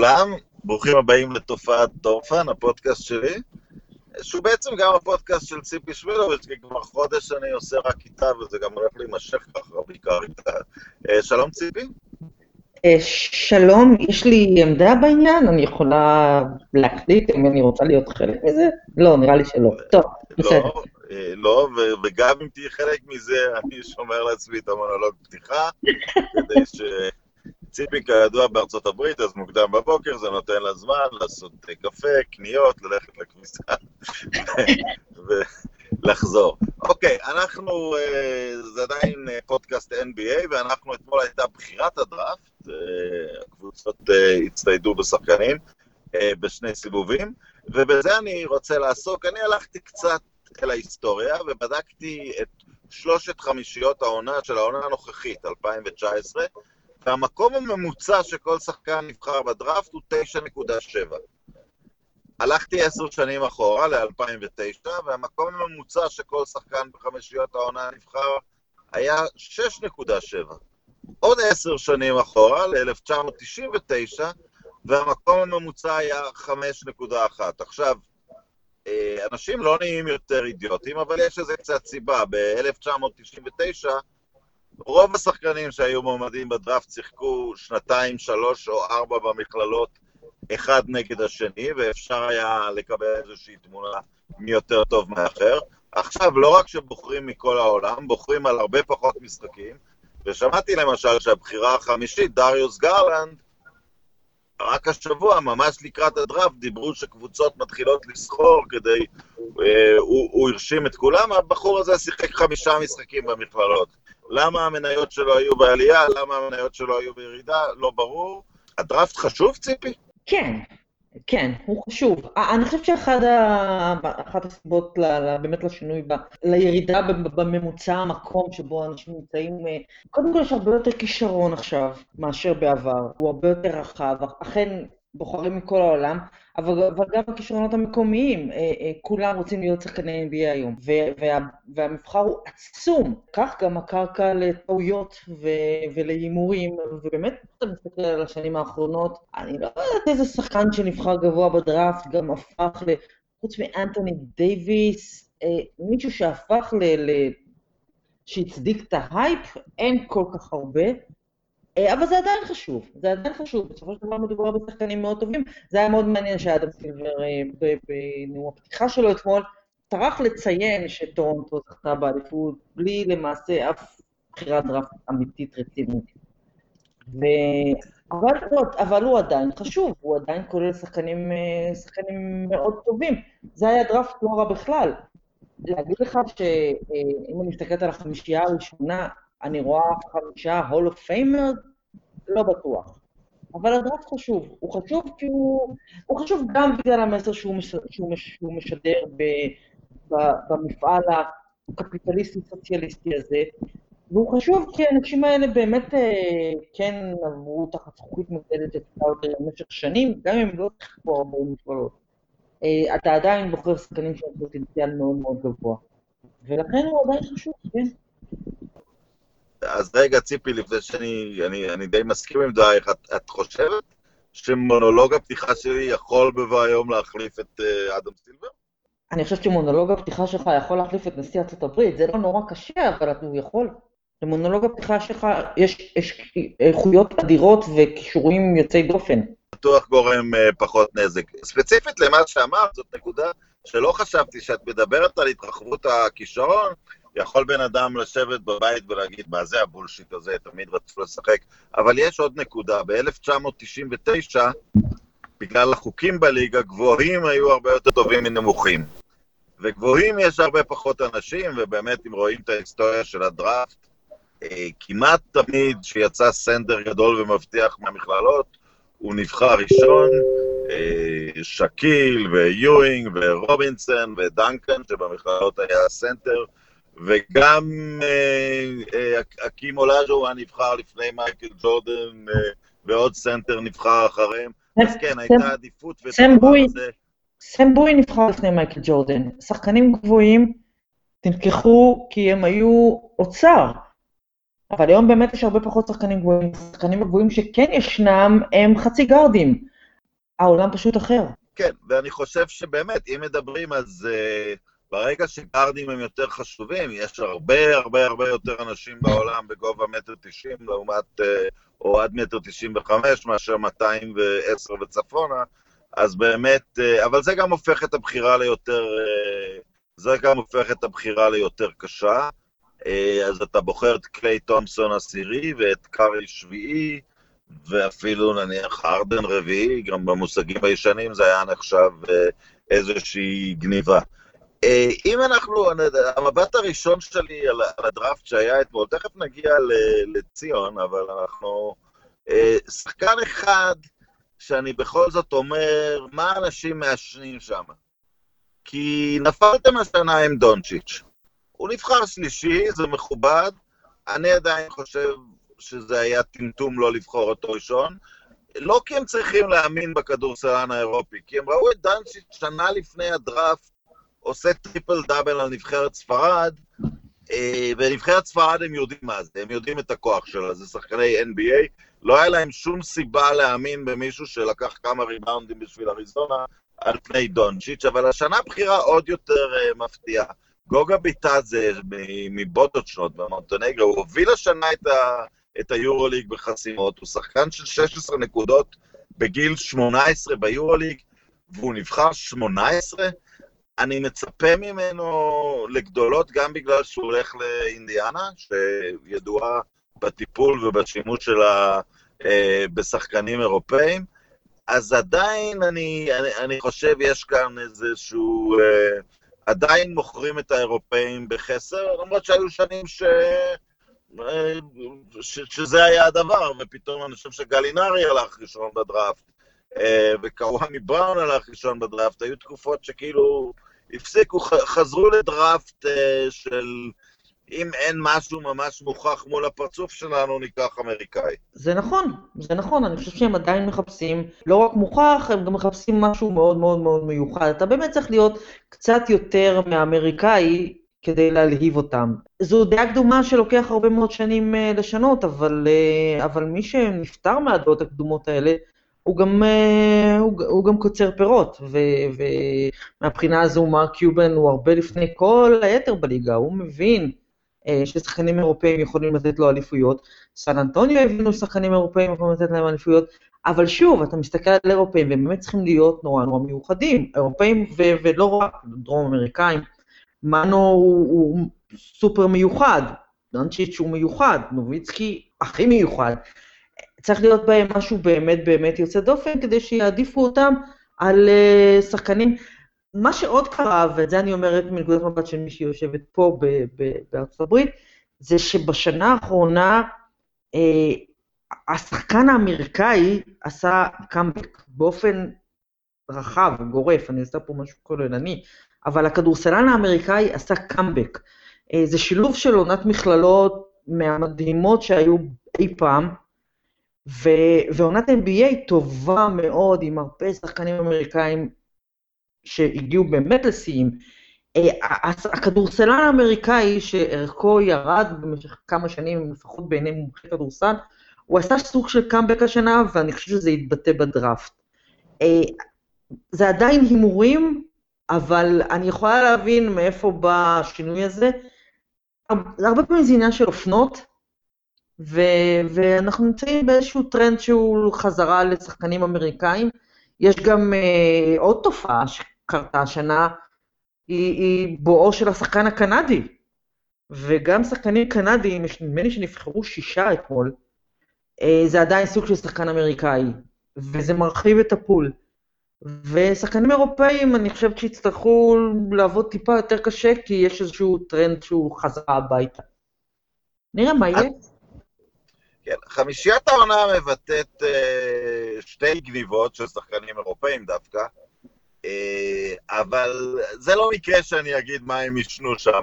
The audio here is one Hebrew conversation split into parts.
לכולם, ברוכים הבאים לתופעת דורפן, הפודקאסט שלי, שהוא בעצם גם הפודקאסט של ציפי שמילוביץ', כי כבר חודש אני עושה רק איתה, וזה גם הולך להימשך ככה, בעיקר איתה. אה, שלום ציפי. אה, שלום, יש לי עמדה בעניין? אני יכולה להחליט אם אני רוצה להיות חלק מזה? לא, נראה לי שלא. טוב, בסדר. לא, אה, לא, וגם אם תהיי חלק מזה, אני שומר לעצמי את המונולוג פתיחה, כדי ש... ציפי כידוע בארצות הברית, אז מוקדם בבוקר, זה נותן לה זמן לעשות אה, קפה, קניות, ללכת לכביסה ולחזור. אוקיי, אנחנו, אה, זה עדיין אה, פודקאסט NBA, ואנחנו, אתמול הייתה בחירת הדראפט, הקבוצות הצטיידו בשחקנים בשני סיבובים, ובזה אני רוצה לעסוק. אני הלכתי קצת אל ההיסטוריה, ובדקתי את שלושת חמישיות העונה של העונה הנוכחית, 2019, והמקום הממוצע שכל שחקן נבחר בדראפט הוא 9.7. הלכתי עשר שנים אחורה, ל-2009, והמקום הממוצע שכל שחקן בחמישיות העונה נבחר היה 6.7. עוד עשר שנים אחורה, ל-1999, והמקום הממוצע היה 5.1. עכשיו, אה, אנשים לא נהיים יותר אידיוטים, אבל יש לזה קצת סיבה. ב-1999, רוב השחקנים שהיו מועמדים בדראפט שיחקו שנתיים, שלוש או ארבע במכללות אחד נגד השני, ואפשר היה לקבל איזושהי תמונה מי יותר טוב מאחר. עכשיו, לא רק שבוחרים מכל העולם, בוחרים על הרבה פחות משחקים, ושמעתי למשל שהבחירה החמישית, דריוס גרלנד, רק השבוע, ממש לקראת הדראפט, דיברו שקבוצות מתחילות לסחור כדי... אה, הוא, הוא הרשים את כולם, הבחור הזה שיחק חמישה משחקים במכללות. למה המניות שלו היו בעלייה, למה המניות שלו היו בירידה, לא ברור. הדראפט חשוב, ציפי? כן, כן, הוא חשוב. אני חושבת שאחת הסיבות באמת לשינוי, לירידה בממוצע המקום שבו אנשים נמצאים, אה, קודם כל יש הרבה יותר כישרון עכשיו מאשר בעבר, הוא הרבה יותר רחב, אכן בוחרים מכל העולם, אבל, אבל גם הכישרונות המקומיים, אה, אה, כולם רוצים להיות שחקני NBA היום, וה, והמבחר הוא עצום, כך גם הקרקע לטעויות ולהימורים, ובאמת, אתה מסתכל על השנים האחרונות, אני לא יודעת איזה שחקן שנבחר גבוה בדראפט גם הפך ל... חוץ מאנטוני דייוויס, אה, מישהו שהפך ל... ל שהצדיק את ההייפ, אין כל כך הרבה. אה, אבל זה עדיין חשוב, זה עדיין חשוב, בסופו של דבר מדובר בשחקנים מאוד טובים. זה היה מאוד מעניין שאדם סילבר אה, בנאום הפתיחה שלו אתמול, טרח לציין שטורונטו זכתה באליפות בלי למעשה אף בחירת דראפט אמיתית רצינית. ו... אבל, אבל הוא עדיין חשוב, הוא עדיין כולל שחקנים, אה, שחקנים מאוד טובים. זה היה דראפט לא רע בכלל. להגיד לך שאם אני מסתכלת על החמישייה הראשונה, אני רואה חמישה Hall of Famer? לא בטוח. אבל הדראפט חשוב. הוא חשוב כי הוא... הוא חשוב גם בגלל המסר שהוא, מש... שהוא, מש... שהוא משדר ב... ב... במפעל הקפיטליסטי-סוציאליסטי הזה, והוא חשוב כי האנשים האלה באמת אה, כן עברו תחת זכוכית את קלאודר במשך שנים, גם אם לא תחקו הרבה מכללות. אה, אתה עדיין בוחר שחקנים שיש פוטנציאל מאוד מאוד גבוה. ולכן הוא עדיין חשוב, כן. אז רגע, ציפי, לפני שאני אני, אני די מסכים עם דברייך, את, את חושבת שמונולוג הפתיחה שלי יכול בבוא היום להחליף את uh, אדם סילבר? אני חושבת שמונולוג הפתיחה שלך יכול להחליף את נשיא ארצות הברית, זה לא נורא קשה, אבל הוא יכול. למונולוג הפתיחה שלך יש, יש איכויות אדירות וכישורים יוצאי דופן. בטוח גורם uh, פחות נזק. ספציפית למה שאמרת, זאת נקודה שלא חשבתי שאת מדברת על התרחבות הכישרון, יכול בן אדם לשבת בבית ולהגיד, מה זה הבולשיט הזה, תמיד רצו לשחק. אבל יש עוד נקודה, ב-1999, בגלל החוקים בליגה, גבוהים היו הרבה יותר טובים מנמוכים. וגבוהים יש הרבה פחות אנשים, ובאמת, אם רואים את ההיסטוריה של הדראפט, אה, כמעט תמיד שיצא סנטר גדול ומבטיח מהמכללות, הוא נבחר ראשון, אה, שאקיל ויואינג ורובינסון ודנקן, שבמכללות היה סנטר, וגם האקים אולאג'ואן נבחר לפני מייקל ג'ורדן, אה, ועוד סנטר נבחר אחריהם. אז כן, הייתה עדיפות סם בוי, סם בוי נבחר לפני מייקל ג'ורדן. שחקנים גבוהים נלקחו כי הם היו אוצר. אבל היום באמת יש הרבה פחות שחקנים גבוהים. השחקנים הגבוהים שכן ישנם הם חצי גארדים. העולם פשוט אחר. כן, ואני חושב שבאמת, אם מדברים, אז uh, ברגע שגארדים הם יותר חשובים, יש הרבה הרבה הרבה יותר אנשים בעולם בגובה מטר תשעים, לעומת, uh, או עד מטר תשעים וחמש, מאשר 210 וצפונה, אז באמת, uh, אבל זה גם הופך את הבחירה ליותר, uh, זה גם הופך את הבחירה ליותר קשה. אז אתה בוחר את קליי תומפסון עשירי ואת קארי שביעי, ואפילו נניח ארדן רביעי, גם במושגים הישנים זה היה נחשב אה, איזושהי גניבה. אה, אם אנחנו, המבט הראשון שלי על, הדראפט שהיה אתמול, תכף נגיע לציון, אבל אנחנו... אה, שחקן אחד שאני בכל זאת אומר, מה אנשים מעשנים שם? כי נפלתם השנה עם דונצ'יץ'. הוא נבחר שלישי, זה מכובד. אני עדיין חושב שזה היה טמטום לא לבחור אותו ראשון, לא כי הם צריכים להאמין בכדורסלן האירופי, כי הם ראו את דונצ'יץ' שנה לפני הדראפט עושה טריפל דאבל על נבחרת ספרד, אה, ונבחרת ספרד הם יודעים מה זה, הם יודעים את הכוח שלה, זה שחקני NBA, לא היה להם שום סיבה להאמין במישהו שלקח כמה ריבאונדים בשביל אריזונה על פני דונצ'יץ', אבל השנה בחירה עוד יותר uh, מפתיעה. גוגה ביטאזה מבוטוצ'נות במונטנגרו, הוא הוביל השנה את ה... את היורוליג בחסימות, הוא שחקן של 16 נקודות בגיל 18 ביורוליג, והוא נבחר 18. אני מצפה ממנו לגדולות גם בגלל שהוא הולך לאינדיאנה, שידועה בטיפול ובשימוש שלה אה, בשחקנים אירופאים. אז עדיין אני, אני, אני חושב יש כאן איזשהו... אה, עדיין מוכרים את האירופאים בחסר, למרות שהיו שנים ש... שזה היה הדבר, ופתאום אני חושב שגלינרי הלך ראשון בדראפט, אה, וקוואמי בראון הלך ראשון בדראפט, היו תקופות שכאילו הפסיקו, חזרו לדראפט אה, של אם אין משהו ממש מוכח מול הפרצוף שלנו, ניקח אמריקאי. זה נכון, זה נכון, אני חושב שהם עדיין מחפשים, לא רק מוכח, הם גם מחפשים משהו מאוד מאוד מאוד מיוחד. אתה באמת צריך להיות קצת יותר מאמריקאי כדי להלהיב אותם. זו דעה קדומה שלוקח הרבה מאוד שנים uh, לשנות, אבל, uh, אבל מי שנפטר מהדעות הקדומות האלה, הוא גם, uh, הוא, הוא גם קוצר פירות, ומהבחינה הזו מרק קיובן הוא הרבה לפני כל היתר בליגה, הוא מבין uh, ששחקנים אירופאים יכולים לתת לו אליפויות, סן אנטוניו הבינו ששחקנים אירופאים יכולים לתת להם אליפויות, אבל שוב, אתה מסתכל על אירופאים, והם באמת צריכים להיות נורא נורא מיוחדים, אירופאים ו- ולא רק דרום אמריקאים. מנו הוא, הוא סופר מיוחד, דונצ'יץ' הוא מיוחד, נוביצקי הכי מיוחד. צריך להיות בהם משהו באמת באמת יוצא דופן, כדי שיעדיפו אותם על uh, שחקנים. מה שעוד קרה, ואת זה אני אומרת מנקודת מבט של מי שיושבת פה ב- ב- בארצות הברית, זה שבשנה האחרונה uh, השחקן האמריקאי עשה קאמבק באופן רחב, גורף, אני עושה פה משהו כוללני, אבל הכדורסלן האמריקאי עשה קאמבק. אה, זה שילוב של עונת מכללות מהמדהימות שהיו אי פעם, ועונת NBA טובה מאוד, עם הרבה שחקנים אמריקאים שהגיעו באמת לשיאים. אה, הכדורסלן האמריקאי, שערכו ירד במשך כמה שנים, לפחות בעיני מומחי כדורסל, הוא עשה סוג של קאמבק השנה, ואני חושב שזה יתבטא בדראפט. אה, זה עדיין הימורים, אבל אני יכולה להבין מאיפה בא השינוי הזה. הרבה פעמים זה עניין של אופנות, ו- ואנחנו נמצאים באיזשהו טרנד שהוא חזרה לשחקנים אמריקאים. יש גם אה, עוד תופעה שקרתה השנה, היא, היא בואו של השחקן הקנדי. וגם שחקנים קנדים, נדמה לי שנבחרו שישה אתמול, אה, זה עדיין סוג של שחקן אמריקאי, וזה מרחיב את הפול. ושחקנים אירופאים, אני חושבת שיצטרכו לעבוד טיפה יותר קשה, כי יש איזשהו טרנד שהוא חזרה הביתה. נראה מה יהיה. כן, חמישיית העונה מבטאת אה, שתי גניבות של שחקנים אירופאים דווקא, אה, אבל זה לא מקרה שאני אגיד מה הם ישנו שם.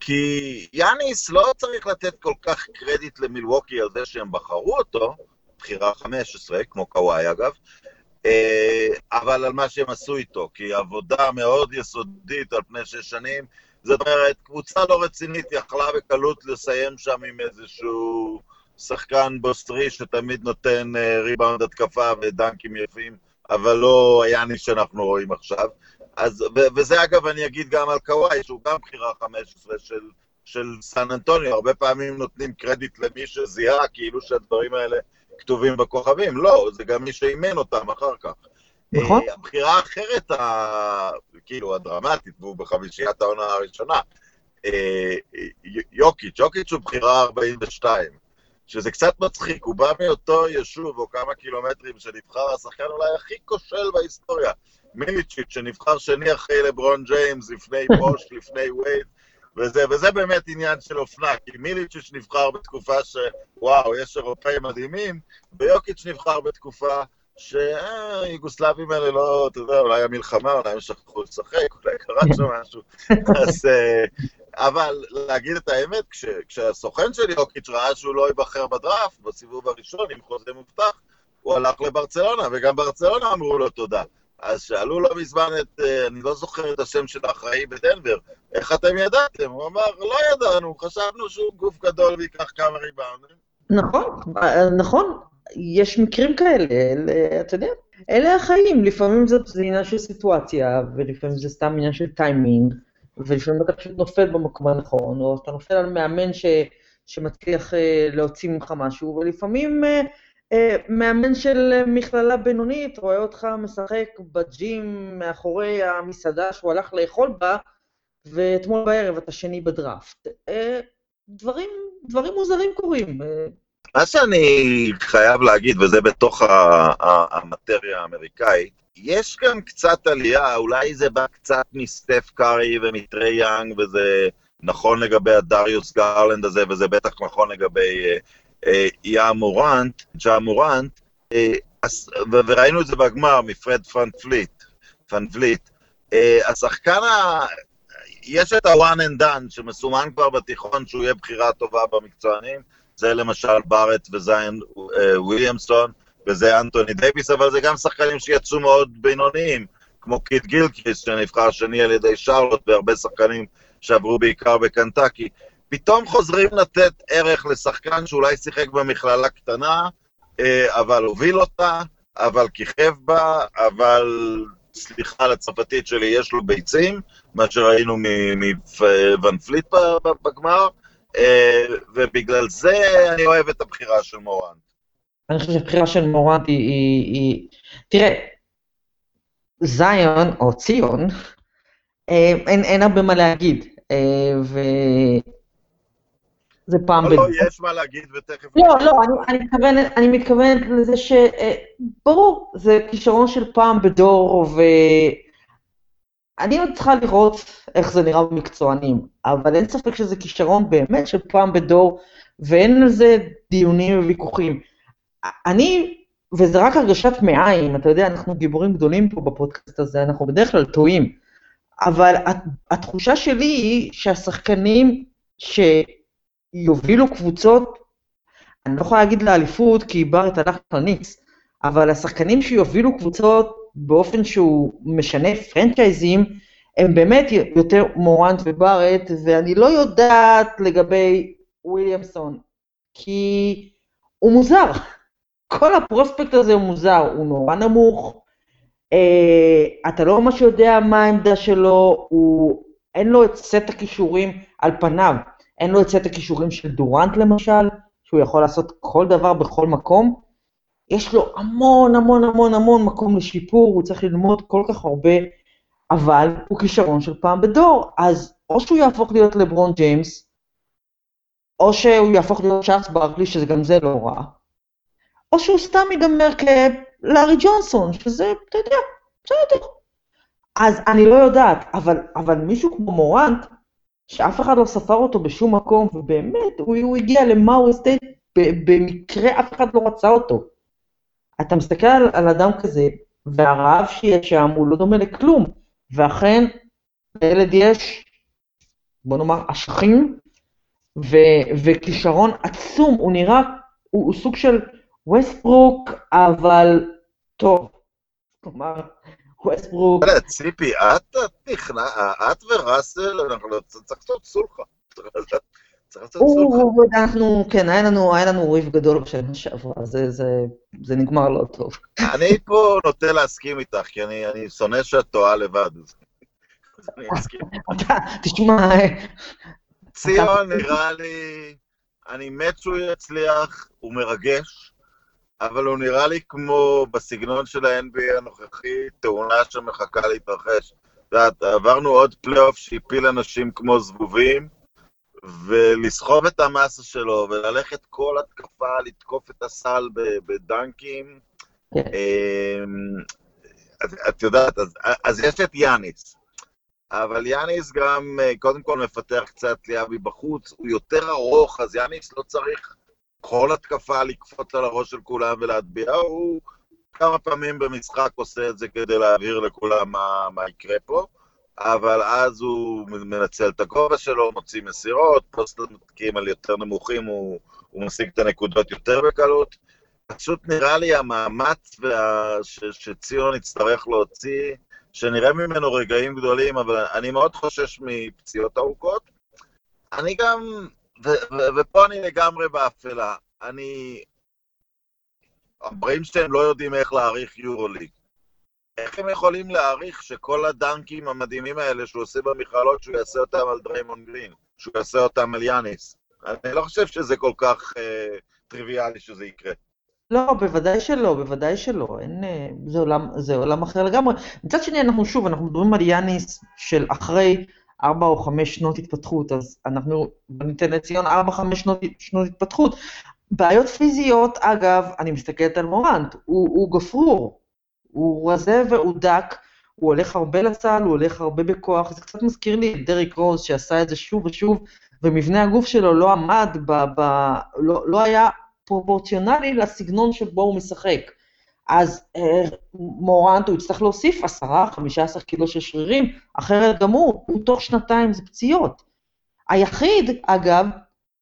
כי יאניס לא צריך לתת כל כך קרדיט למילווקי על זה שהם בחרו אותו, בחירה 15, כמו קוואי אגב, אה, אבל על מה שהם עשו איתו, כי עבודה מאוד יסודית על פני שש שנים, זאת אומרת, קבוצה לא רצינית יכלה בקלות לסיים שם עם איזשהו שחקן בוסרי שתמיד נותן ריבאונד התקפה ודנקים יפים, אבל לא היאניס שאנחנו רואים עכשיו. אז, ו- וזה אגב, אני אגיד גם על קוואי, שהוא גם בחירה 15 של, של סן אנטוניו. הרבה פעמים נותנים קרדיט למי שזיהה, כאילו שהדברים האלה כתובים בכוכבים. לא, זה גם מי שאימן אותם אחר כך. נכון. Uh, הבחירה האחרת, ה... כאילו, הדרמטית, והוא בחמישיית העונה הראשונה, uh, יוקיץ', יוקיץ' הוא בחירה 42. שזה קצת מצחיק, הוא בא מאותו יישוב או כמה קילומטרים שנבחר השחקן אולי הכי כושל בהיסטוריה. מיליצ'יץ', שנבחר שני אחרי לברון ג'יימס, לפני פוש, לפני וייד, וזה, וזה באמת עניין של אופנה, כי מיליצ'יץ' נבחר בתקופה שוואו, יש אירופאים מדהימים, ויוקיץ' נבחר בתקופה שיוגוסלבים האלה לא, אתה יודע, אולי המלחמה, אולי הם שכחו לשחק, אולי קרה שם משהו. אז, אה, אבל להגיד את האמת, כש, כשהסוכן של יוקיץ' ראה שהוא לא ייבחר בדראפט, בסיבוב הראשון, עם חוזה מובטח, הוא הלך לברצלונה, וגם ברצלונה אמרו לו תודה. אז שאלו לא מזמן את, אה, אני לא זוכר את השם של האחראי בדנבר, איך אתם ידעתם? הוא אמר, לא ידענו, חשבנו שהוא גוף גדול ויקח כמה ריבאונדים. נכון, נכון, יש מקרים כאלה, אלה, אתה יודע, אלה החיים, לפעמים זה, זה עניין של סיטואציה, ולפעמים זה סתם עניין של טיימינג, ולפעמים אתה פשוט נופל במקום הנכון, או אתה נופל על מאמן ש, שמצליח uh, להוציא ממך משהו, ולפעמים uh, uh, מאמן של מכללה בינונית רואה אותך משחק בג'ים מאחורי המסעדה שהוא הלך לאכול בה, ואתמול בערב אתה שני בדראפט. דברים, דברים מוזרים קורים. מה שאני חייב להגיד, וזה בתוך המטריה האמריקאית, יש גם קצת עלייה, אולי זה בא קצת מסטף קארי ומטרי יאנג, וזה נכון לגבי הדריוס גרלנד הזה, וזה בטח נכון לגבי אה, אה, יא מורנט, ג'ה מורנט, אה, וראינו את זה בגמר מפרד ואן פליט, ואן פליט. אה, השחקן ה... יש את ה-one and done שמסומן כבר בתיכון שהוא יהיה בחירה טובה במקצוענים, זה למשל בארט וזיין אה, וויליאמסון, וזה אנטוני דייוויס, אבל זה גם שחקנים שיצאו מאוד בינוניים, כמו קיד גילקריסט, שנבחר שני על ידי שרלוט, והרבה שחקנים שעברו בעיקר בקנטקי. פתאום חוזרים לתת ערך לשחקן שאולי שיחק במכללה קטנה, אה, אבל הוביל אותה, אבל כיכב בה, אבל סליחה על הצרפתית שלי, יש לו ביצים, מה שראינו מואן פליט בגמר, אה, ובגלל זה אני אוהב את הבחירה של מורנט. אני חושב שהבחירה של מורנט היא, היא, היא... תראה, זיון, או ציון, אה, אין, אין הרבה מה להגיד, אה, ו... זה פעם... לא, ב... לא, יש מה להגיד ותכף... לא, לא, אני, אני, מתכוונת, אני מתכוונת לזה ש... ברור, זה כישרון של פעם בדור, ו... אני עוד צריכה לראות איך זה נראה במקצוענים, אבל אין ספק שזה כישרון באמת של פעם בדור, ואין על זה דיונים וויכוחים. אני, וזה רק הרגשת מעיים, אתה יודע, אנחנו גיבורים גדולים פה בפודקאסט הזה, אנחנו בדרך כלל טועים, אבל התחושה שלי היא שהשחקנים שיובילו קבוצות, אני לא יכולה להגיד לאליפות כי בארט הלך לניקס, אבל השחקנים שיובילו קבוצות באופן שהוא משנה פרנצ'ייזים, הם באמת יותר מורנט ובארט, ואני לא יודעת לגבי וויליאמסון, כי הוא מוזר. כל הפרוספקט הזה הוא מוזר, הוא נורא נמוך, אה, אתה לא ממש יודע מה העמדה שלו, הוא, אין לו את סט הכישורים על פניו, אין לו את סט הכישורים של דורנט למשל, שהוא יכול לעשות כל דבר בכל מקום, יש לו המון המון המון המון מקום לשיפור, הוא צריך ללמוד כל כך הרבה, אבל הוא כישרון של פעם בדור, אז או שהוא יהפוך להיות לברון ג'יימס, או שהוא יהפוך להיות צ'ארלס ברקלי, שזה גם זה לא רע, או שהוא סתם ייגמר כלארי ג'ונסון, שזה, אתה יודע, בסדר. אז אני לא יודעת, אבל, אבל מישהו כמו מורנט, שאף אחד לא ספר אותו בשום מקום, ובאמת, הוא, הוא הגיע למאריי סטייט, במקרה אף אחד לא רצה אותו. אתה מסתכל על, על אדם כזה, והרעב שיש שם הוא לא דומה לכלום, ואכן, לילד יש, בוא נאמר, אשכים, וכישרון עצום, הוא נראה, הוא, הוא סוג של ווסטברוק, אבל טוב. כלומר, ווסטברוק. ציפי, את נכנע, את וראסל, אנחנו לא- צריך לעשות סולחה. אנחנו, כן, היה לנו, היה לנו ריב גדול בשנה שעברה, זה, זה, זה נגמר לא טוב. אני פה נוטה להסכים איתך, כי אני, אני שונא שאת טועה לבד. אז אני מסכים. תשמע, ציון נראה לי, אני מת שהוא יצליח, הוא מרגש, אבל הוא נראה לי כמו בסגנון של ה-NBA הנוכחי, תאונה שמחכה להתרחש. את יודעת, עברנו עוד פלייאוף שהפיל אנשים כמו זבובים, ולסחוב את המסה שלו, וללכת כל התקפה, לתקוף את הסל בדנקים. כן. אמ, את, את יודעת, אז, אז יש את יאניס. אבל יאניס גם, אה, קודם כל מפתח קצת ליאבי בחוץ, הוא יותר ארוך, אז יאניס לא צריך כל התקפה לקפוץ על הראש של כולם ולהטביע, הוא כמה פעמים במשחק עושה את זה כדי להבהיר לכולם מה, מה יקרה פה, אבל אז הוא מנצל את הכובע שלו, מוציא מסירות, פוסט-מתקים על יותר נמוכים, הוא, הוא משיג את הנקודות יותר בקלות. פשוט נראה לי המאמץ וה... ש... שציון יצטרך להוציא, שנראה ממנו רגעים גדולים, אבל אני מאוד חושש מפציעות ארוכות. אני גם, ו, ו, ופה אני לגמרי באפלה, אני... בריימשטיין לא יודעים איך להעריך יורוליג. איך הם יכולים להעריך שכל הדנקים המדהימים האלה שהוא עושה במכללות, שהוא יעשה אותם על דריימון גרין, שהוא יעשה אותם על יאניס? אני לא חושב שזה כל כך אה, טריוויאלי שזה יקרה. לא, בוודאי שלא, בוודאי שלא, אין, אה, זה עולם, זה עולם אחר לגמרי. מצד שני, אנחנו שוב, אנחנו מדברים על יאניס של אחרי ארבע או חמש שנות התפתחות, אז אנחנו ניתן לציון ארבע, חמש שנות, שנות התפתחות. בעיות פיזיות, אגב, אני מסתכלת על מורנט, הוא, הוא גפרור, הוא רזה והוא דק, הוא הולך הרבה לסל, הוא הולך הרבה בכוח, זה קצת מזכיר לי את דריק רוז שעשה את זה שוב ושוב, ומבנה הגוף שלו לא עמד, ב, ב, לא, לא היה פרופורציונלי לסגנון שבו הוא משחק. אז אה, מורנט, הוא יצטרך להוסיף 10-15 קילו של שרירים, אחרת גם הוא, הוא תוך שנתיים זה פציעות. היחיד, אגב,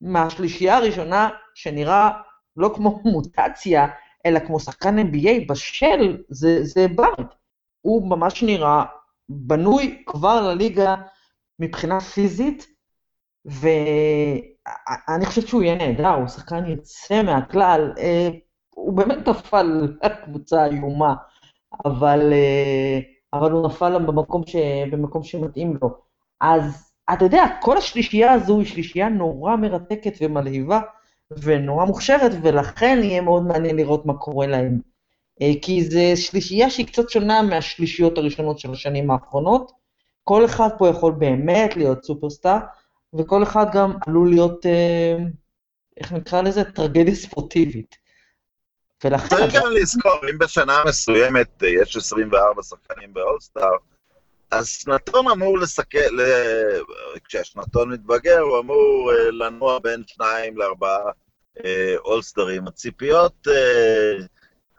מהשלישייה הראשונה, שנראה לא כמו מוטציה, אלא כמו שחקן NBA בשל, זה, זה בארט. הוא ממש נראה בנוי כבר לליגה מבחינה פיזית, ואני חושבת שהוא יהיה נהדר, הוא שחקן יוצא מהכלל. הוא באמת נפל לקבוצה איומה, אבל, אה, אבל הוא נפל במקום, ש, במקום שמתאים לו. אז אתה יודע, כל השלישייה הזו היא שלישייה נורא מרתקת ומלהיבה, ונורא מוכשרת, ולכן יהיה מאוד מעניין לראות מה קורה להם. אה, כי זו שלישייה שהיא קצת שונה מהשלישיות הראשונות של השנים האחרונות. כל אחד פה יכול באמת להיות סופרסטאר, וכל אחד גם עלול להיות, אה, איך נקרא לזה? טרגדיה ספורטיבית. ולכן... צריך גם לזכור, אם בשנה מסוימת אה, יש 24 שחקנים באולסטאר, אז שנתון אמור לסכל, כשהשנתון מתבגר, הוא אמור אה, לנוע בין שניים לארבעה אולסטרים. הציפיות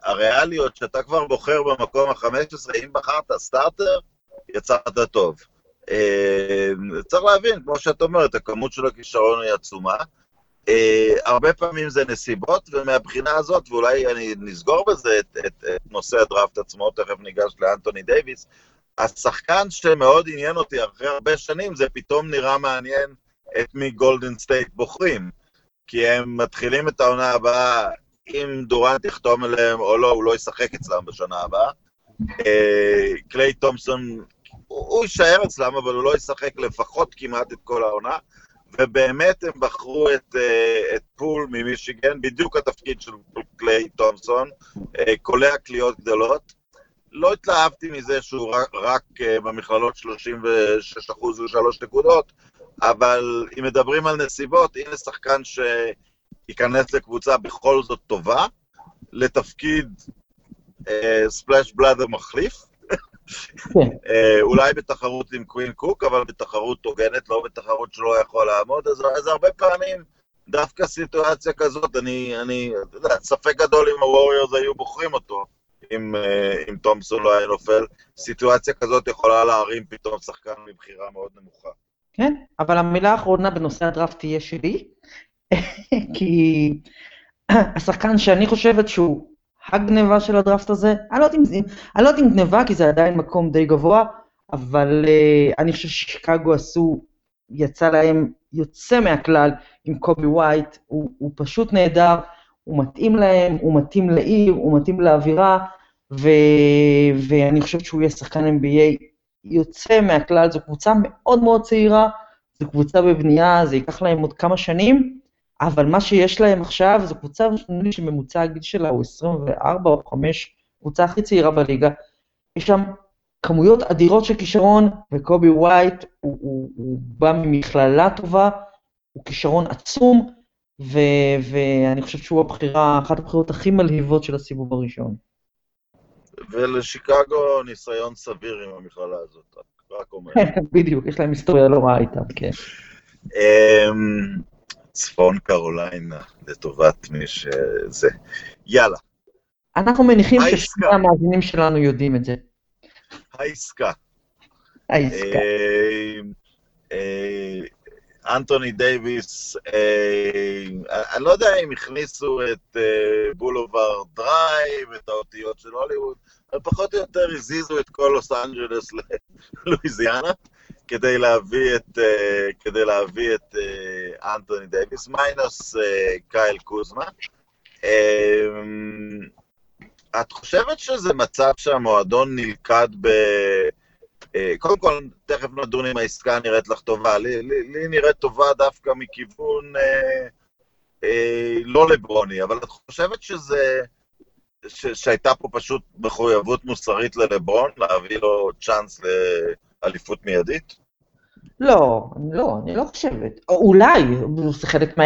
הריאליות שאתה כבר בוחר במקום ה-15, אם בחרת סטארטר, יצאת טוב. צריך להבין, כמו שאת אומרת, הכמות של הכישרון היא עצומה. Uh, הרבה פעמים זה נסיבות, ומהבחינה הזאת, ואולי אני נסגור בזה את, את, את נושא הדראפט עצמו, תכף ניגש לאנטוני דייוויס, השחקן שמאוד עניין אותי אחרי הרבה שנים, זה פתאום נראה מעניין את מי גולדן סטייט בוחרים. כי הם מתחילים את העונה הבאה, אם דורנט יחתום אליהם או לא, הוא לא ישחק אצלם בשנה הבאה. אה, קליי תומפסון, הוא יישאר אצלם, אבל הוא לא ישחק לפחות כמעט את כל העונה. ובאמת הם בחרו את, אה, את פול ממישיגן, בדיוק התפקיד של קליי תומסון, uh, קולע קליעות גדולות. לא התלהבתי מזה שהוא רק, רק uh, במכללות 36% ו-3 נקודות, אבל אם מדברים על נסיבות, הנה שחקן שייכנס לקבוצה בכל זאת טובה, לתפקיד ספלאש uh, בלאד המחליף, כן. אה, אולי בתחרות עם קווין קוק, אבל בתחרות הוגנת, לא בתחרות שלא יכול לעמוד, אז, אז הרבה פעמים, דווקא סיטואציה כזאת, אני, אני, אתה יודע, ספק גדול אם הווריורס היו בוחרים אותו, אם, אה, אם תומסון לא היה נופל. סיטואציה כזאת יכולה להרים פתאום שחקן מבחירה מאוד נמוכה. כן, אבל המילה האחרונה בנושא הדראפט תהיה שלי, כי השחקן שאני חושבת שהוא הגניבה של הדראפט הזה. לא אני לא יודעת אם גניבה, כי זה עדיין מקום די גבוה, אבל uh, אני חושב ששיקגו עשו, יצא להם יוצא מהכלל עם קובי ווייט, הוא, הוא פשוט נהדר, הוא מתאים להם, הוא מתאים לעיר, הוא מתאים לאווירה, ו, ואני חושבת שהוא יהיה שחקן NBA יוצא מהכלל, זו קבוצה מאוד מאוד צעירה, זו קבוצה בבנייה, זה ייקח להם עוד כמה שנים, אבל מה שיש להם עכשיו זו קבוצה שממוצע הגיל שלה הוא 24 או 5, קבוצה הכי צעירה בליגה. יש שם כמויות אדירות של כישרון, וקובי ווייט הוא, הוא, הוא בא ממכללה טובה, הוא כישרון עצום, ו, ואני חושב שהוא הבחירה, אחת הבחירות הכי מלהיבות של הסיבוב הראשון. ולשיקגו ניסיון סביר עם המכללה הזאת, רק אומר. בדיוק, יש להם היסטוריה לא רעה איתם, כן. צפון קרוליינה, לטובת מי שזה. יאללה. אנחנו מניחים ששני המאזינים שלנו יודעים את זה. העסקה. העסקה. אמ, אה, אנטוני דייוויס, אה, אני לא יודע אם הכניסו את אה, בולובר דרייב, את האותיות של הוליווד, פחות או יותר הזיזו את כל לוס אנג'לס ללואיזיאנה, כדי להביא את, אה, כדי להביא את אה, אנטוני דייוויס, מיינוס אה, קייל קוזמה. אה, את חושבת שזה מצב שהמועדון נלכד ב... קודם כל, תכף נדון אם העסקה נראית לך טובה. לי, לי, לי נראית טובה דווקא מכיוון אה, אה, לא לברוני, אבל את חושבת שזה... ש, שהייתה פה פשוט מחויבות מוסרית ללברון, להביא לו צ'אנס לאליפות מיידית? לא, לא, אני לא חושבת. או אולי, זה חלק מה...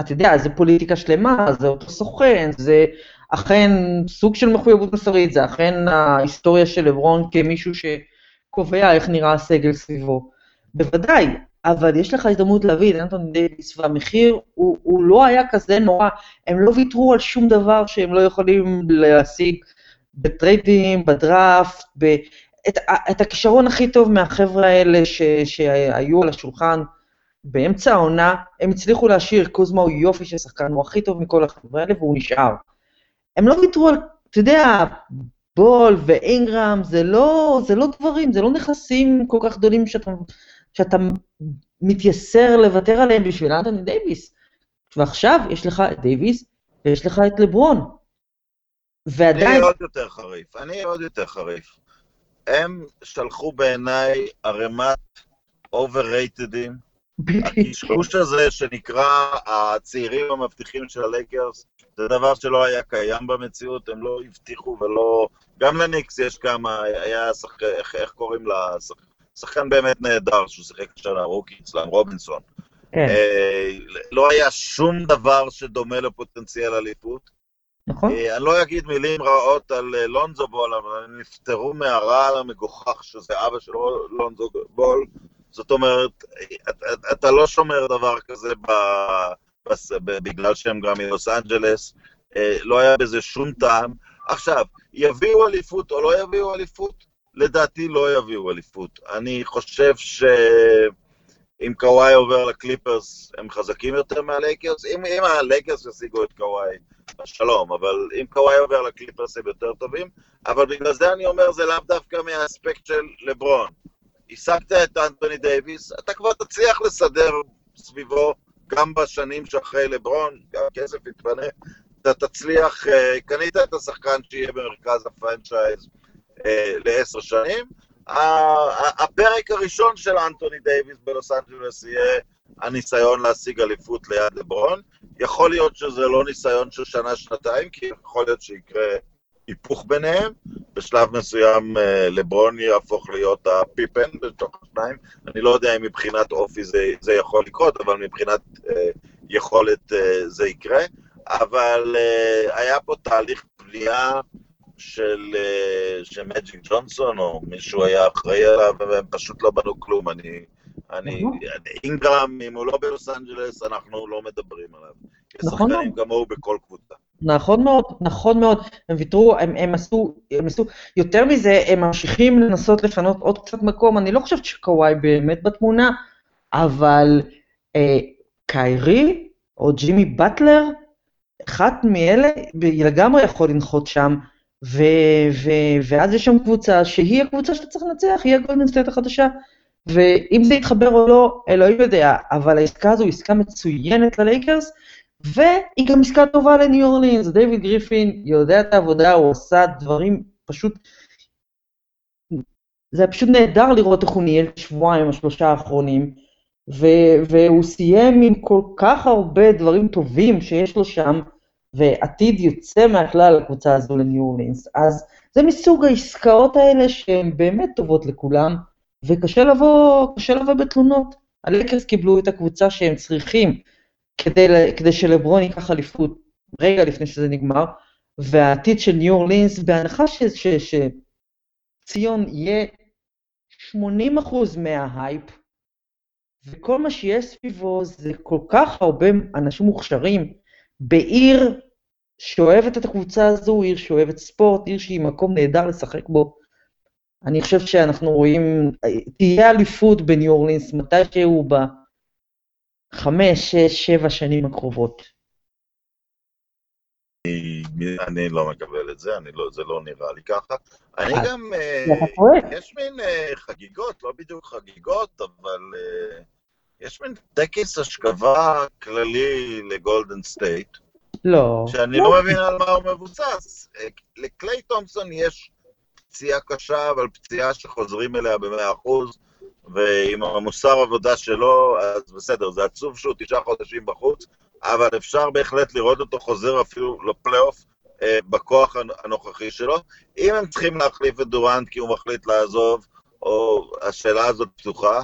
אתה יודע, זה פוליטיקה שלמה, זה אותו סוכן, זה אכן סוג של מחויבות מוסרית, זה אכן ההיסטוריה של לברון כמישהו ש... קובע איך נראה הסגל סביבו. בוודאי, אבל יש לך הזדמנות להביא את אנטון דייוויס, והמחיר הוא, הוא לא היה כזה נורא, הם לא ויתרו על שום דבר שהם לא יכולים להשיג בטריידים, בדראפט, ב... את, את הכישרון הכי טוב מהחבר'ה האלה ש, שהיו על השולחן באמצע העונה, הם הצליחו להשאיר, קוזמה הוא יופי של שחקן, הוא הכי טוב מכל החבר'ה האלה והוא נשאר. הם לא ויתרו על, אתה יודע, בול ואינגרם, זה לא, זה לא דברים, זה לא נכסים כל כך גדולים שאתה, שאתה מתייסר לוותר עליהם בשביל אנטוני דייוויס. ועכשיו יש לך את דייוויס ויש לך את לברון. ועדיין... אני עוד יותר חריף, אני עוד יותר חריף. הם שלחו בעיניי ערימת overrated ים. הקשקוש הזה שנקרא הצעירים המבטיחים של הלייקרס, זה דבר שלא היה קיים במציאות, הם לא הבטיחו ולא... גם לניקס יש כמה, היה שחקן, איך, איך קוראים לה? שחקן באמת נהדר, שהוא שיחק שנה rookie אצלם, רובינסון. כן. אה, לא היה שום דבר שדומה לפוטנציאל אליפות. נכון. אה, אני לא אגיד מילים רעות על אה, לונזו בול, אבל הם נפטרו מהרעל המגוחך שזה אבא של לונזו בול. זאת אומרת, אתה, לא שומר דבר כזה. בגלל שהם גם מלוס אנג'לס, אה, לא היה בזה שום טעם. עכשיו, יביאו אליפות או לא יביאו אליפות? לדעתי לא יביאו אליפות. אני חושב שאם קוואי עובר לקליפרס, הם חזקים יותר מהלייקרס. אם, אם הלייקרס ישיגו את קוואי, שלום, אבל אם קוואי עובר לקליפרס הם יותר טובים. אבל בגלל זה אני אומר, זה לאו דווקא מהאספקט של לברון. השגת את אנטוני דייוויס, אתה כבר תצליח לסדר סביבו גם בשנים שאחרי לברון, גם כסף יתפנה, אתה תצליח, אה, קנית את השחקן שיהיה במרכז ה franchise אה, לעשר שנים. הפרק הראשון של אנטוני דייוויס בלוס אנג'לס יהיה הניסיון להשיג אליפות ליד לברון. יכול להיות שזה לא ניסיון של שנה-שנתיים, כי יכול להיות שיקרה היפוך ביניהם. בשלב מסוים אה, לברון יהפוך להיות הפיפן בתוך השניים. אני לא יודע אם מבחינת אופי זה, זה יכול לקרות, אבל מבחינת אה, יכולת אה, זה יקרה. אבל אה, היה פה תהליך בנייה של, אה, של מג'יק ג'ונסון, או מישהו היה אחראי עליו, והם פשוט לא בנו כלום. אני, אני, נכון. אינגרם, אם הוא לא בלוס אנג'לס, אנחנו לא מדברים עליו. נכון. שחקנים כמוהו בכל קבוצה. נכון מאוד, נכון מאוד. הם ויתרו, הם, הם, עשו, הם עשו, יותר מזה, הם ממשיכים לנסות לפנות עוד קצת מקום. אני לא חושבת שקוואי באמת בתמונה, אבל אה, קיירי או ג'ימי באטלר, אחת מאלה לגמרי יכול לנחות שם, ו, ו, ואז יש שם קבוצה שהיא הקבוצה שאתה צריך לנצח, היא הגולדן סטייט החדשה. ואם זה יתחבר או לא, אלוהים יודע, אבל העסקה הזו היא עסקה מצוינת ללייקרס, והיא גם עסקה טובה לניו אורלינס, דיוויד גריפין יודע את העבודה, הוא עשה דברים פשוט... זה היה פשוט נהדר לראות איך הוא ניהל את השבועיים, השלושה האחרונים, ו- והוא סיים עם כל כך הרבה דברים טובים שיש לו שם, ועתיד יוצא מהכלל לקבוצה הזו לניו אורלינס. אז זה מסוג העסקאות האלה שהן באמת טובות לכולם, וקשה לבוא, לבוא בתלונות. הלקרס קיבלו את הקבוצה שהם צריכים כדי, כדי שלברון ייקח אליפות רגע לפני שזה נגמר, והעתיד של ניו אורלינס, בהנחה שציון יהיה 80% מההייפ, וכל מה שיש סביבו זה כל כך הרבה אנשים מוכשרים בעיר שאוהבת את הקבוצה הזו, עיר שאוהבת ספורט, עיר שהיא מקום נהדר לשחק בו. אני חושב שאנחנו רואים, תהיה אליפות בניו אורלינס מתישהו בחמש, שש, שבע שנים הקרובות. אני לא מקבל את זה, לא, זה לא נראה לי ככה. אני אה, גם, אה, יש מין אה, חגיגות, לא בדיוק חגיגות, אבל יש מין טקס השכבה כללי לגולדן סטייט. לא. שאני לא מבין על מה הוא מבוסס. לקליי תומפסון יש פציעה קשה, אבל פציעה שחוזרים אליה במאה אחוז, ועם המוסר עבודה שלו, אז בסדר, זה עצוב שהוא תשעה חודשים בחוץ, אבל אפשר בהחלט לראות אותו חוזר אפילו לפלייאוף אה, בכוח הנוכחי שלו. אם הם צריכים להחליף את דורנט כי הוא מחליט לעזוב, או השאלה הזאת פתוחה, אה,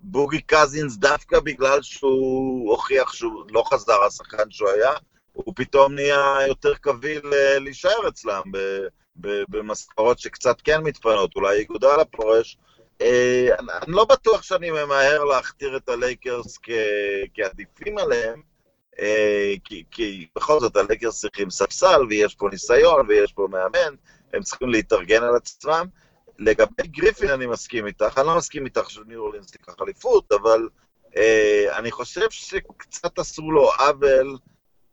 בוגי קזינס, דווקא בגלל שהוא הוכיח שהוא לא חזר השחקן שהוא היה, הוא פתאום נהיה יותר קביל אה, להישאר אצלם במשכורות שקצת כן מתפנות, אולי איגודלה פורש. אה, אני לא בטוח שאני ממהר להכתיר את הלייקרס כעדיפים עליהם, אה, כי, כי בכל זאת הלייקרס צריכים ספסל, ויש פה ניסיון, ויש פה מאמן, הם צריכים להתארגן על עצמם. לגבי גריפין אני מסכים איתך, אני לא מסכים איתך שניו אורלינס תיקח אליפות, אבל אה, אני חושב שקצת עשו לו עוול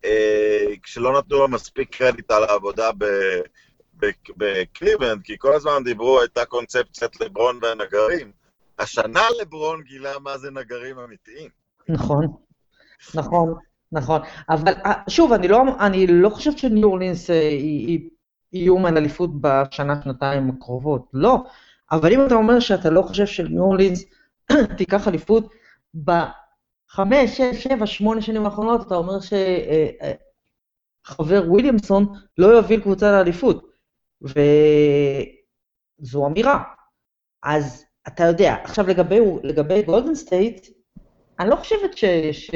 אה, כשלא נתנו לו מספיק קרדיט על העבודה ב... כי כל הזמן דיברו, הייתה קונספציית לברון והנגרים. השנה לברון גילה מה זה נגרים אמיתיים. נכון, נכון, נכון. אבל אה, שוב, אני לא, אני לא חושבת שניו אורלינס אה, היא איום על אליפות בשנה, שנתיים הקרובות, לא. אבל אם אתה אומר שאתה לא חושב שניו אורלינס תיקח אליפות בחמש, שש, שבע, שמונה שנים האחרונות, אתה אומר שחבר אה, וויליאמסון לא יוביל קבוצה לאליפות. וזו אמירה. אז אתה יודע, עכשיו לגבי, לגבי גולדן סטייט, אני לא חושבת ש... ש...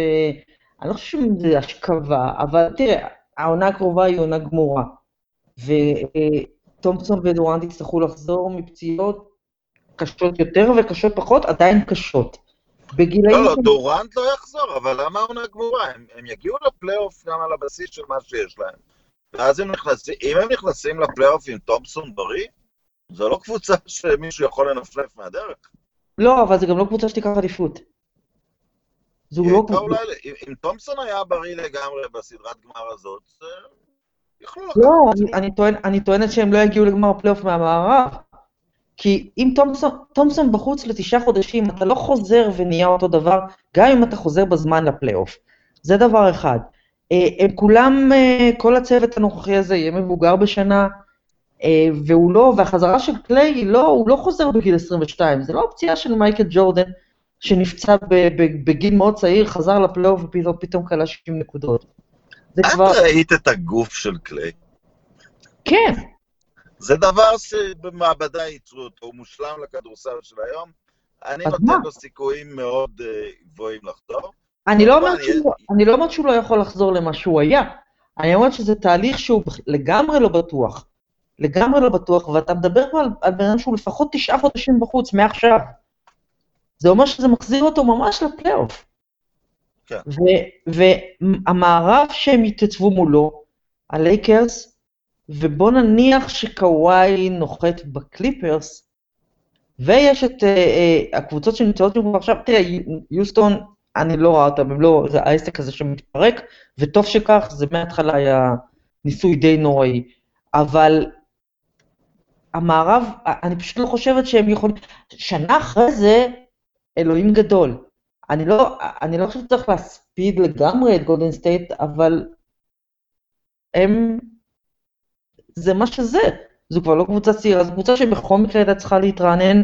אני לא חושבת שזה השכבה, אבל תראה, העונה הקרובה היא עונה גמורה. ותומפסון ודורנט יצטרכו לחזור מפציעות קשות יותר וקשות פחות, עדיין קשות. בגילאים... לא, לא, דורנט לא יחזור, אבל למה העונה גמורה? הם, הם יגיעו לפלייאוף גם על הבסיס של מה שיש להם. ואז הם נכנסים, אם הם נכנסים לפלייאוף עם תומפסון בריא, זו לא קבוצה שמישהו יכול לנפנף מהדרך. לא, אבל זו גם לא קבוצה שתיקח עדיפות. זו לא קבוצה... אולי, אם תומפסון היה בריא לגמרי בסדרת גמר הזאת, יכלו לקחת... לא, אני, אני, טוען, אני טוענת שהם לא יגיעו לגמר הפלייאוף מהמערב. כי אם תומפסון בחוץ לתשעה חודשים, אתה לא חוזר ונהיה אותו דבר, גם אם אתה חוזר בזמן לפלייאוף. זה דבר אחד. אה, הם כולם, אה, כל הצוות הנוכחי הזה יהיה מבוגר בשנה, אה, והוא לא, והחזרה של קליי, לא, הוא לא חוזר בגיל 22, זה לא הפציעה של מייקל ג'ורדן, שנפצע בגיל מאוד צעיר, חזר לפלייאוף ופתאום קלה 60 נקודות. את כבר... ראית את הגוף של קליי? כן. זה דבר שבמעבדה ייצרו אותו, הוא מושלם לכדורסל של היום. אני נותן לו סיכויים מאוד גבוהים לחזור. אני לא, אומרת שהוא, אני לא אומרת שהוא לא יכול לחזור למה שהוא היה, אני אומרת שזה תהליך שהוא לגמרי לא בטוח. לגמרי לא בטוח, ואתה מדבר פה על, על בן אדם שהוא לפחות תשעה חודשים בחוץ, מעכשיו. זה אומר שזה מחזיר אותו ממש לפלייאוף. כן. והמערב שהם התייצבו מולו, הלייקרס, ובוא נניח שקוואי נוחת בקליפרס, ויש את uh, uh, הקבוצות שנמצאות שם עכשיו, תראה, יוסטון אני לא רואה אותם, לא, זה העסק הזה שמתפרק, וטוב שכך, זה מההתחלה היה ניסוי די נוראי. אבל המערב, אני פשוט לא חושבת שהם יכולים... שנה אחרי זה, אלוהים גדול. אני לא, אני לא חושבת שצריך להספיד לגמרי את גולדן סטייט, אבל הם... זה מה שזה. זו כבר לא קבוצה צעירה, זו קבוצה שבכל מקרה הייתה צריכה להתרענן,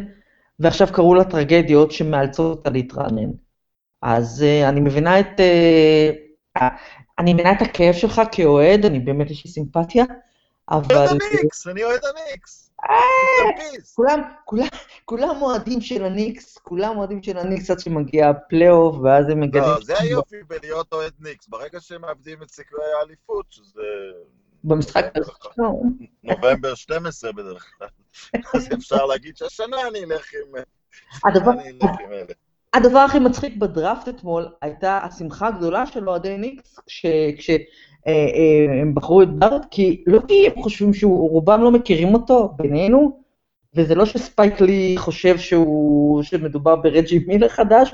ועכשיו קרו לה טרגדיות שמאלצות אותה להתרענן. אז uh, אני מבינה את... Uh, אני מבינה את הכאב שלך כאוהד, אני באמת יש לי סימפתיה, אבל... אוהד הניקס, אני אוהד הניקס. כולם, כולם, כולם אוהדים של הניקס, כולם אוהדים של הניקס עד שמגיע הפלייאוף, ואז הם מגלים... לא, זה היופי בלהיות אוהד ניקס, ברגע שהם מאבדים את סיכויי האליפות, שזה... במשחק נובמבר 12 בדרך כלל. אז אפשר להגיד שהשנה אני אלך עם... הדבר הכי מצחיק בדראפט אתמול הייתה השמחה הגדולה של אוהדי ניקס, אה, אה, בחרו את דארט, כי לא כי הם חושבים שהוא, רובם לא מכירים אותו בינינו, וזה לא שספייק לי חושב שהוא, שמדובר ברג'י מילר חדש,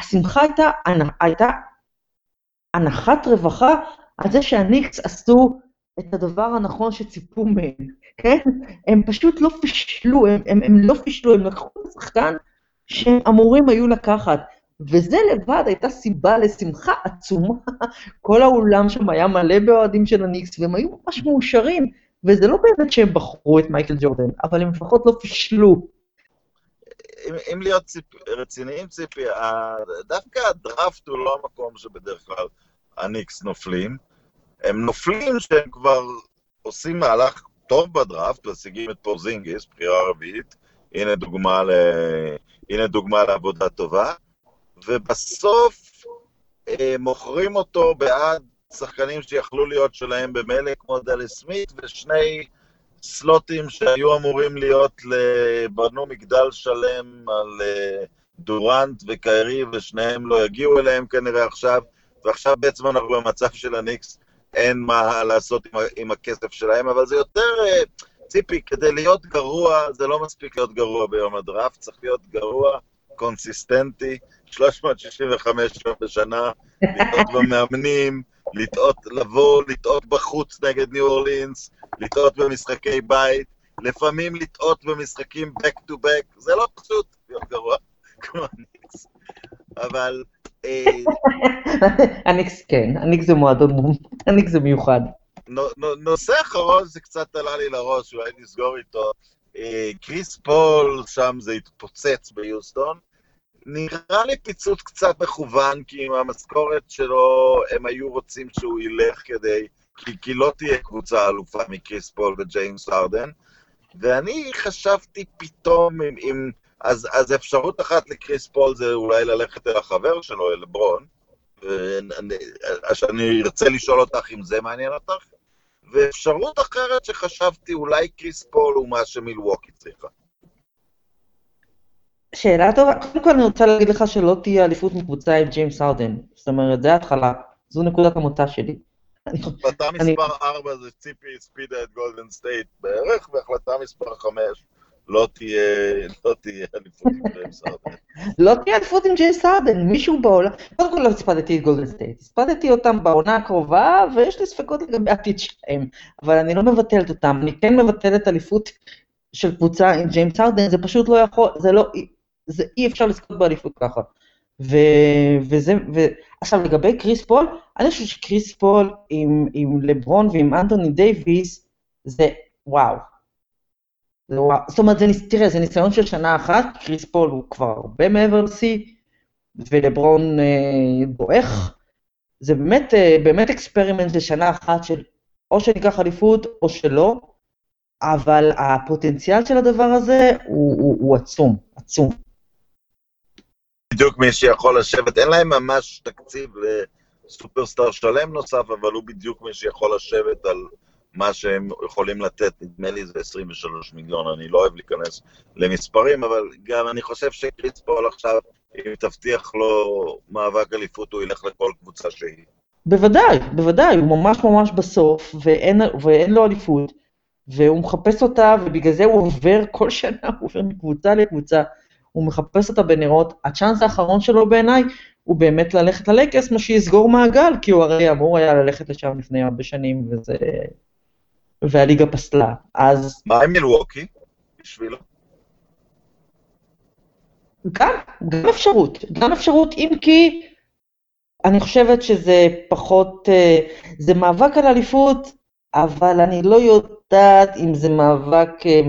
השמחה הייתה, הייתה הנחת רווחה על זה שהניקס עשו את הדבר הנכון שציפו מהם, כן? הם פשוט לא פישלו, הם, הם, הם לא פישלו, הם לקחו את השחקן שהם אמורים היו לקחת. וזה לבד הייתה סיבה לשמחה עצומה. כל האולם שם היה מלא באוהדים של הניקס, והם היו ממש מאושרים. וזה לא באמת שהם בחרו את מייקל ג'ורדן, אבל הם לפחות לא פישלו. אם, אם להיות ציפ, רציניים, ציפי, דווקא הדראפט הוא לא המקום שבדרך כלל הניקס נופלים. הם נופלים שהם כבר עושים מהלך טוב בדראפט, משיגים את פורזינגיס, בחירה רביעית, הנה דוגמה, ל... הנה דוגמה לעבודה טובה, ובסוף אה, מוכרים אותו בעד שחקנים שיכלו להיות שלהם במילא, כמו דלי סמית, ושני סלוטים שהיו אמורים להיות, בנו מגדל שלם על אה, דורנט וקיירי, ושניהם לא יגיעו אליהם כנראה עכשיו, ועכשיו בעצם אנחנו במצב של הניקס אין מה לעשות עם, עם הכסף שלהם, אבל זה יותר, אה, ציפי, כדי להיות גרוע, זה לא מספיק להיות גרוע ביום הדראפט, צריך להיות גרוע, קונסיסטנטי, 365 יום בשנה, לטעות במאמנים, לטעות, לבוא, לטעות בחוץ נגד ניו אורלינס, לטעות במשחקי בית, לפעמים לטעות במשחקים back to back, זה לא פשוט להיות גרוע כמו הניקס. אבל הניקס כן, הניקס זה מועדון, הניקס זה מיוחד. נושא אחרון זה קצת עלה לי לראש, אולי נסגור איתו. אה, קריס פול, שם זה התפוצץ ביוסטון. נראה לי פיצוץ קצת מכוון, כי עם המשכורת שלו הם היו רוצים שהוא ילך כדי... כי, כי לא תהיה קבוצה אלופה מקריס פול וג'יימס הרדן. ואני חשבתי פתאום אם, אם אז, אז אפשרות אחת לקריס פול זה אולי ללכת אל החבר שלו, אל לברון, שאני ארצה לשאול אותך אם זה מעניין אותך, ואפשרות אחרת שחשבתי, אולי קריס פול הוא מה שמילווקי צריכה. שאלה טובה. קודם כל אני רוצה להגיד לך שלא תהיה אליפות מקבוצה עם ג'יימס הארדן. זאת אומרת, זה ההתחלה. זו נקודת המוצא שלי. החלטה מספר 4 זה ציפי הספידה את גולדן סטייט בערך, והחלטה מספר 5 לא תהיה, לא תהיה אליפות עם ג'יימס ארדן. לא תהיה אליפות עם ג'יימס הארדן, מישהו בעולם... קודם כל לא הספדתי את גולדן סטייט, הספדתי אותם בעונה הקרובה, ויש לי ספקות לגבי העתיד שלהם, אבל אני לא מבטלת אותם. אני כן מבטלת אליפות של קבוצה עם ג'יימס הארדן, זה פשוט לא יכול, זה לא, זה אי אפשר לזכות באליפות ככה. ו, וזה, ו... עכשיו לגבי קריס פול, אני חושב שקריס פול עם, עם לברון ועם אנטוני דייוויס, זה וואו. זאת אומרת, זה, תראה, זה ניסיון של שנה אחת, קריס פול הוא כבר הרבה מעבר לשיא, ולברון אה, דועך. זה באמת, אה, באמת experiment לשנה אחת של או שניקח אליפות או שלא, אבל הפוטנציאל של הדבר הזה הוא, הוא, הוא עצום, עצום. בדיוק מי שיכול לשבת, אין להם ממש תקציב לסופרסטאר שלם נוסף, אבל הוא בדיוק מי שיכול לשבת על מה שהם יכולים לתת, נדמה לי זה 23 מיליון, אני לא אוהב להיכנס למספרים, אבל גם אני חושב שקריס פול עכשיו, אם תבטיח לו מאבק אליפות, הוא ילך לכל קבוצה שהיא. בוודאי, בוודאי, הוא ממש ממש בסוף, ואין, ואין לו אליפות, והוא מחפש אותה, ובגלל זה הוא עובר כל שנה, הוא עובר מקבוצה לקבוצה. הוא מחפש אותה בנרות, הצ'אנס האחרון שלו בעיניי הוא באמת ללכת ללייקרס, מה שיסגור מעגל, כי הוא הרי אמור היה ללכת לשם לפני הרבה שנים, וזה... והליגה פסלה. אז מה עם מילווקי? בשבילו. גם, גם אפשרות, גם אפשרות, אם כי אני חושבת שזה פחות, אה, זה מאבק על אליפות, אבל אני לא יודעת אם זה מאבק אה,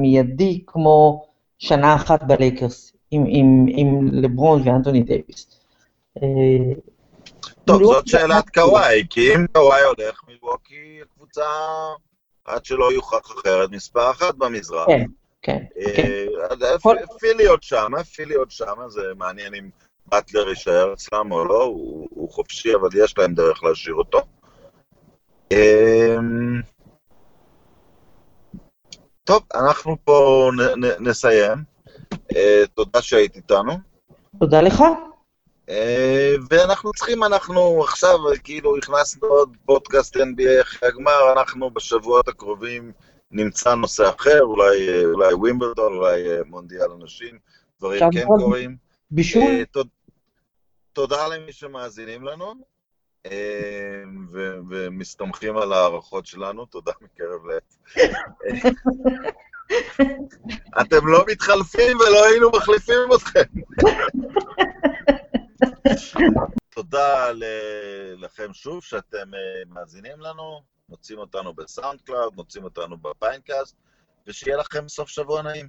מיידי כמו שנה אחת בלייקרס, עם, עם, עם לברון ואנטוני דייוויס. אה, טוב, מילווקי- זאת שאלת קוואי, כי אם קוואי הולך, מילווקי הקבוצה, עד שלא יוכח אחרת, מספר אחת במזרח. כן, כן, כן. אה, אז כל- פילי עוד שמה, פילי עוד שמה, זה מעניין אם באטלר יישאר אצלם או לא, הוא חופשי, אבל יש להם דרך להשאיר אותו. טוב, אנחנו פה נ- נ- נסיים. אה, תודה שהיית איתנו. תודה לך. אה, ואנחנו צריכים, אנחנו עכשיו כאילו הכנסנו עוד פודקאסט NBA אחרי הגמר, אנחנו בשבועות הקרובים נמצא נושא אחר, אולי, אולי ווימבלדון, אולי אה, מונדיאל הנשים, דברים כן קורים. בישול, אה, תוד- תודה למי שמאזינים לנו, ו- ומסתמכים על ההערכות שלנו, תודה מקרב לב. אתם לא מתחלפים ולא היינו מחליפים אתכם. תודה לכם שוב שאתם אה, מאזינים לנו, מוצאים אותנו ב SoundCloud, מוצאים אותנו ב Pinecast, ושיהיה לכם סוף שבוע נעים.